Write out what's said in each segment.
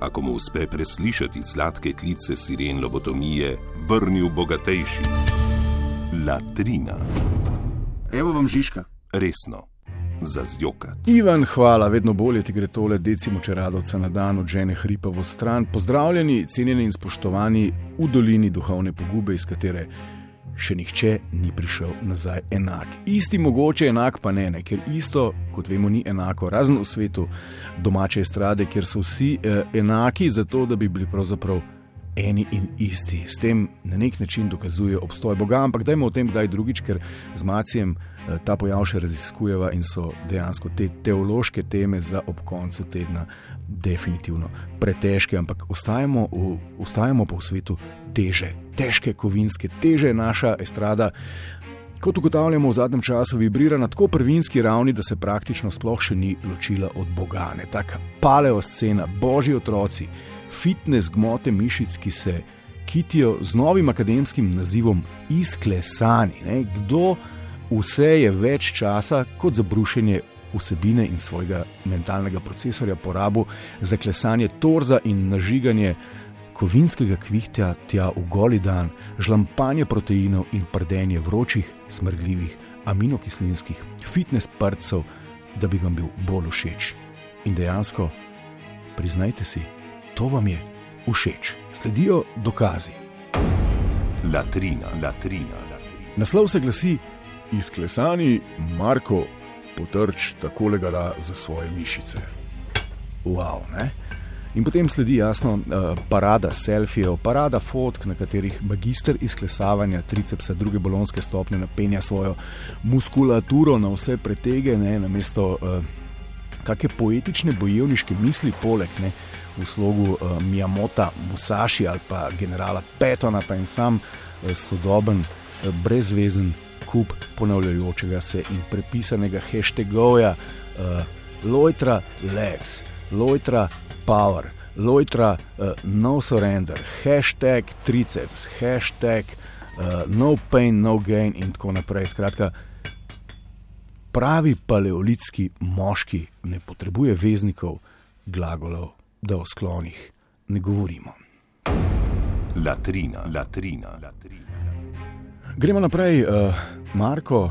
ako mu uspe preslišati sladke klice siren lobotomije, vrnil bogatejši. Latrina. Evo vam Žižka. Resno, za zjokat. Ivan, hvala, vedno bolje ti gre tole, decimo če radovca na dan od žene hripavo stran. Pozdravljeni, cenjeni in spoštovani v dolini duhovne pogube, iz katere še nihče ni prišel nazaj enak. Isti mogoče enak pa ne, ne ker isto, kot vemo, ni enako, razen v svetu domače estrade, kjer so vsi eh, enaki, zato da bi bili pravzaprav eni in isti. S tem na nek način dokazuje obstoj Boga, ampak dajmo o tem kdaj drugič, ker z Macijem eh, ta pojav še raziskujeva in so dejansko te teološke teme za ob koncu tedna definitivno pretežke, ampak ostajamo, v, ostajamo pa v svetu teže, težke kovinske, teže naša estrada. Kot ugotavljamo v zadnjem času, vibrira na tako prvinski ravni, da se praktično sploh še ni ločila od Boga. Ne? Taka paleoscena, božji otroci, fitness gmote mišic, ki se kitijo z novim akademskim nazivom izklesani. Ne? Kdo vse je več časa kot za brušenje vsebine in svojega mentalnega procesorja porabil za klesanje torza in nažiganje kovinskega kvihtja tja v goli dan, žlampanje proteinov in prdenje vročih, smrdljivih, aminokislinskih, fitness prcev, da bi vam bil bolj všeč. In dejansko, priznajte si, to vam je všeč. Sledijo dokazi. Latrina, latrina, latrina. Naslov se glasi: Izklesani Marko potrč tako le da za svoje mišice. Wow, ne? In potem sledi jasno uh, parada selfijev, parada fotk, na katerih magister izklesavanja tricepsa druge bolonske stopnje napenja svojo muskulaturo na vse pretege, ne, namesto uh, kakšne poetične bojevniške misli, poleg ne, v slogu uh, Miyamota, Musashi ali pa generala Petona, pa in sam uh, sodoben, uh, brezvezen kup ponavljajočega se in prepisanega hashtagovja uh, Lojtra Lex, Lojtra Power, Lojtra uh, No Surrender, hashtag triceps, hashtag uh, No Pain, No Gain in tako naprej. Skratka, pravi paleolitski moški ne potrebuje veznikov, glagolov, da o sklonih ne govorimo. Latrina, latrina, latrina. Gremo naprej, uh, Marko,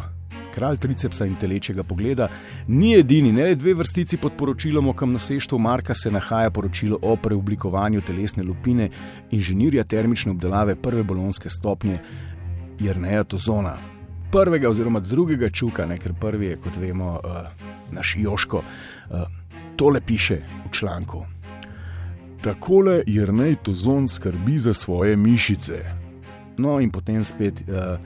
kralj tricepsa in telečega pogleda, ni edini, ne le dve vrstici pod poročilom o kamnoseštvu Marka se nahaja poročilo o preoblikovanju telesne lupine inženirja termične obdelave prve bolonske stopnje Jrneja Tozona. Prvega oziroma drugega čuka, ne, ker prvi je, kot vemo, uh, naš Joško, uh, tole piše v članku. Takole Jrnej Tozon skrbi za svoje mišice. No, in potem spet uh,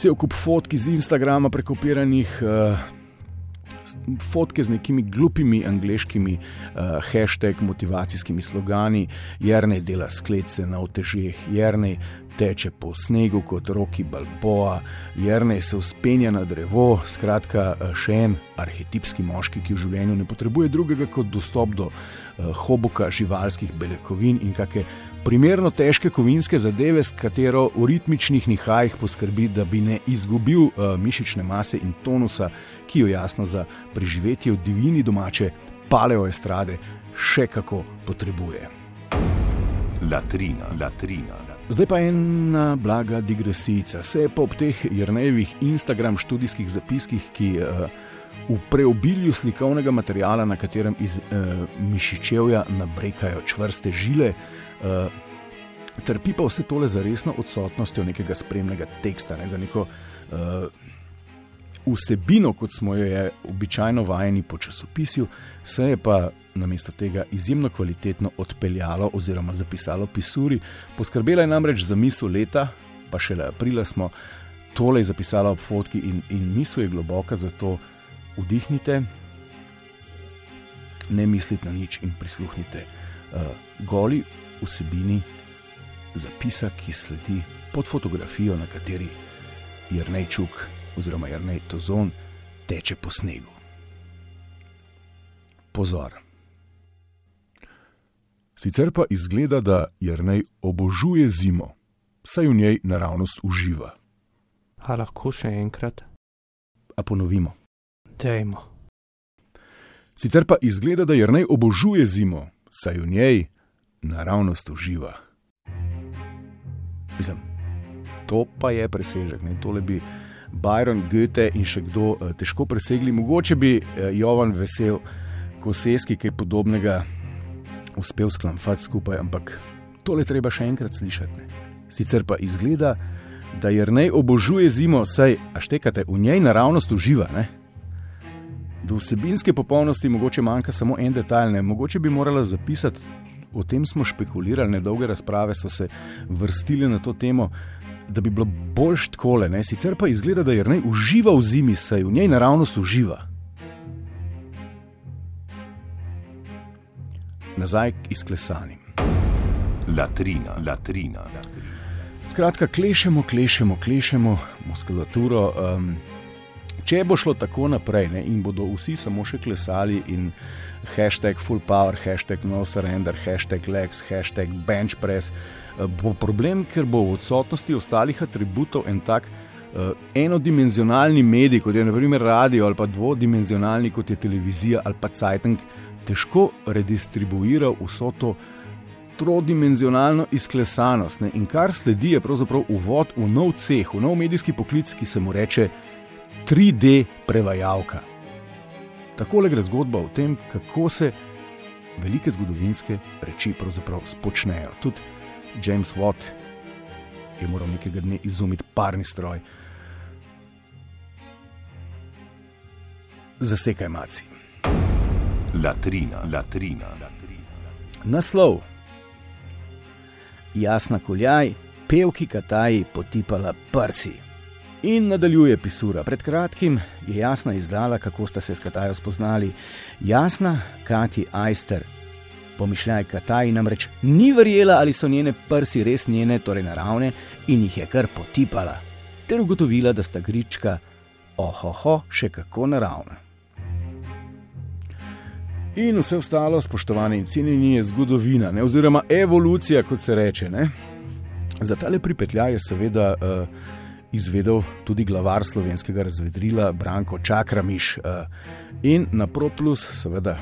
cel kup fotk iz Instagrama, prekopiranih, uh, fotke z nekimi glupimi angliškimi uh, hashtag motivacijskimi slogani, Jrnej dela sklece na otežjih, Jrnej teče po snegu kot roki Balboa, Jrnej se uspenja na drevo, skratka, še en arhetipski moški, ki v življenju ne potrebuje drugega kot dostop do uh, hoboka živalskih beljakovin in kakšne primerno težke kovinske zadeve, s katero v ritmičnih nihajih poskrbi, da bi ne izgubil uh, mišične mase in tonusa, ki jo jasno za preživetje v divjini domače paleoestrade še kako potrebuje. Latrina, latrina. Zdaj pa ena blaga digresija. Se pa ob teh Jrnejevih Instagram študijskih zapiskih, ki uh, v preobilju slikovnega materiala, na katerem iz uh, mišičevja nabrekajo čvrste žile, uh, trpi pa vse tole za resno odsotnostjo nekega spremnega teksta, ne, za neko uh, vsebino, kot smo jo običajno vajeni po časopisju, se je pa namesto tega izjemno kvalitetno odpeljalo oziroma zapisalo pisuri. Poskrbela je namreč za misel leta, pa šele aprila smo tole zapisala ob fotki in, in misel je globoka, zato vdihnite, ne mislite na nič in prisluhnite uh, goli vsebini zapisa, ki sledi pod fotografijo, na kateri Jrnej Čuk oziroma Jrnej Tozon teče po snegu. Pozor. Sicer pa izgleda, da Jrnej obožuje zimo, saj v njej naravnost uživa. A lahko še enkrat? A ponovimo. Dejmo. Sicer pa izgleda, da Jrnej obožuje zimo, saj v njej naravnost uživa. Mislim, to pa je presežek. Ne? Tole bi Byron, Goethe in še kdo eh, težko presegli. Mogoče bi eh, Jovan vesel, Koseski kaj podobnega uspel sklamfati skupaj, ampak tole treba še enkrat slišati. Ne? Sicer pa izgleda, da Jrnej obožuje zimo, saj aštekate v njej naravnost uživa. Ne? Do vsebinske popolnosti mogoče manjka samo en detajl, ne? mogoče bi morala zapisati, o tem smo špekulirali, nedolge razprave so se vrstile na to temo, da bi bilo bolj štkole, ne? sicer pa izgleda, da Jrnej uživa v zimi, saj v njej naravnost uživa. nazaj k izklesanim. Latrina, latrina. Skratka, klešemo, klešemo, klešemo muskulaturo. Um, če bo šlo tako naprej ne, in bodo vsi samo še klesali in hashtag full power, hashtag no surrender, hashtag legs, hashtag bench press, eh, bo problem, ker bo v odsotnosti ostalih atributov en tak. Uh, enodimenzionalni medij, kot je naprimer radio, ali pa dvodimenzionalni, kot je televizija ali pa Cajtank, težko redistribuiral vso to trodimenzionalno izklesanost. Ne? In kar sledi, je pravzaprav uvod v nov ceh, v nov medijski poklic, ki se mu reče 3D prevajalka. Tako le gre zgodba o tem, kako se velike zgodovinske reči pravzaprav spočnejo. Tudi James Watt je moral nekega dne izumiti parni stroj. Zasekaj maci. Latrina, latrina. Naslov. Jasna koljaj, pevki Kataji potipala prsi. In nadaljuje pisura. Pred kratkim je jasna izdala, kako sta se s Katajo spoznali. Jasna, Kati Ajster. Pomišljaj, Kataji namreč ni verjela, ali so njene prsi res njene, torej naravne, in jih je kar potipala. Ter ugotovila, da sta grička, ohoho, še kako naravna. In vse ostalo, spoštovane in cenjeni, je zgodovina, ne? oziroma evolucija, kot se reče. Ne? Za tale pripetljaj je seveda uh, izvedel tudi glavar slovenskega razvedrila Branko Čakramiš. Uh, in na ProPlus, seveda,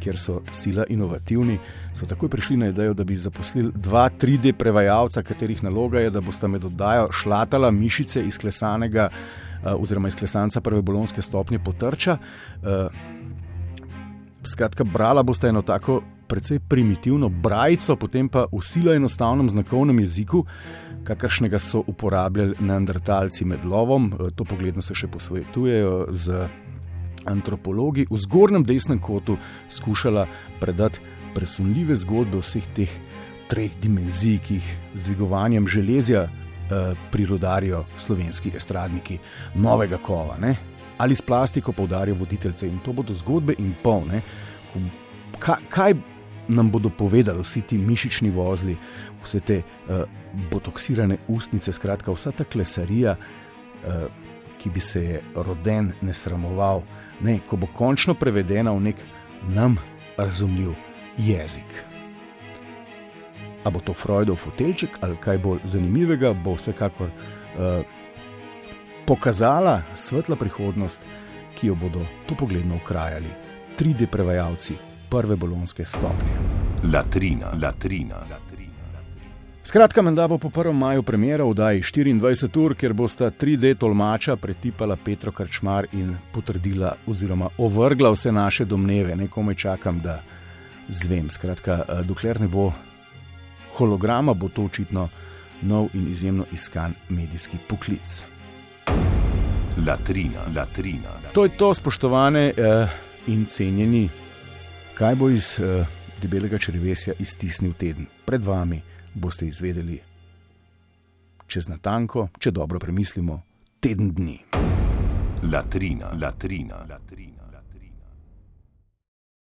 kjer so sila inovativni, so takoj prišli na idejo, da bi zaposlili dva 3D prevajalca, katerih naloga je, da bosta med oddajo šlatala mišice izklesanega. Oziroma, izklesanca prve bolonske stopnje potrča. Uh, Skratka, brala boste eno tako precej primitivno brajico, potem pa v silo enostavnem znakovnem jeziku, kakršnega so uporabljali neandertalci med lovom. E, to pogledno se še posvetujejo z antropologi. V zgornjem desnem kotu skušala predati presunljive zgodbe vseh teh treh dimenzij, ki jih z dvigovanjem železja eh, prirodarijo slovenski estradniki novega kova. Ne? ali s plastiko poudarijo voditeljce in to bodo zgodbe in polne. Kaj, kaj nam bodo povedali vsi ti mišični vozli, vse te uh, botoksirane ustnice, skratka vsa ta klesarija, uh, ki bi se je roden ne sramoval, ne, ko bo končno prevedena v nek nam razumljiv jezik. A bo to Freudov fotelček ali kaj bolj zanimivega, bo vsekakor. Uh, pokazala svetla prihodnost, ki jo bodo to pogledno ukrajali 3D prevajalci prve bolonske stopnje. Latrina, latrina. Skratka, menda bo po 1. maju premjera v Daji 24 ur, kjer bosta 3D tolmača pretipala Petro Krčmar in potrdila oziroma ovrgla vse naše domneve. Nekome čakam, da zvem. Skratka, eh, dokler ne bo holograma, bo to očitno nov in izjemno iskan medijski poklic. Latrina, latrina. To je to, spoštovane eh, in cenjeni, kaj bo iz eh, debelega črvesja iztisnil teden. Pred vami boste izvedeli čez natanko, če dobro premislimo, teden dni. Latrina, latrina, latrina.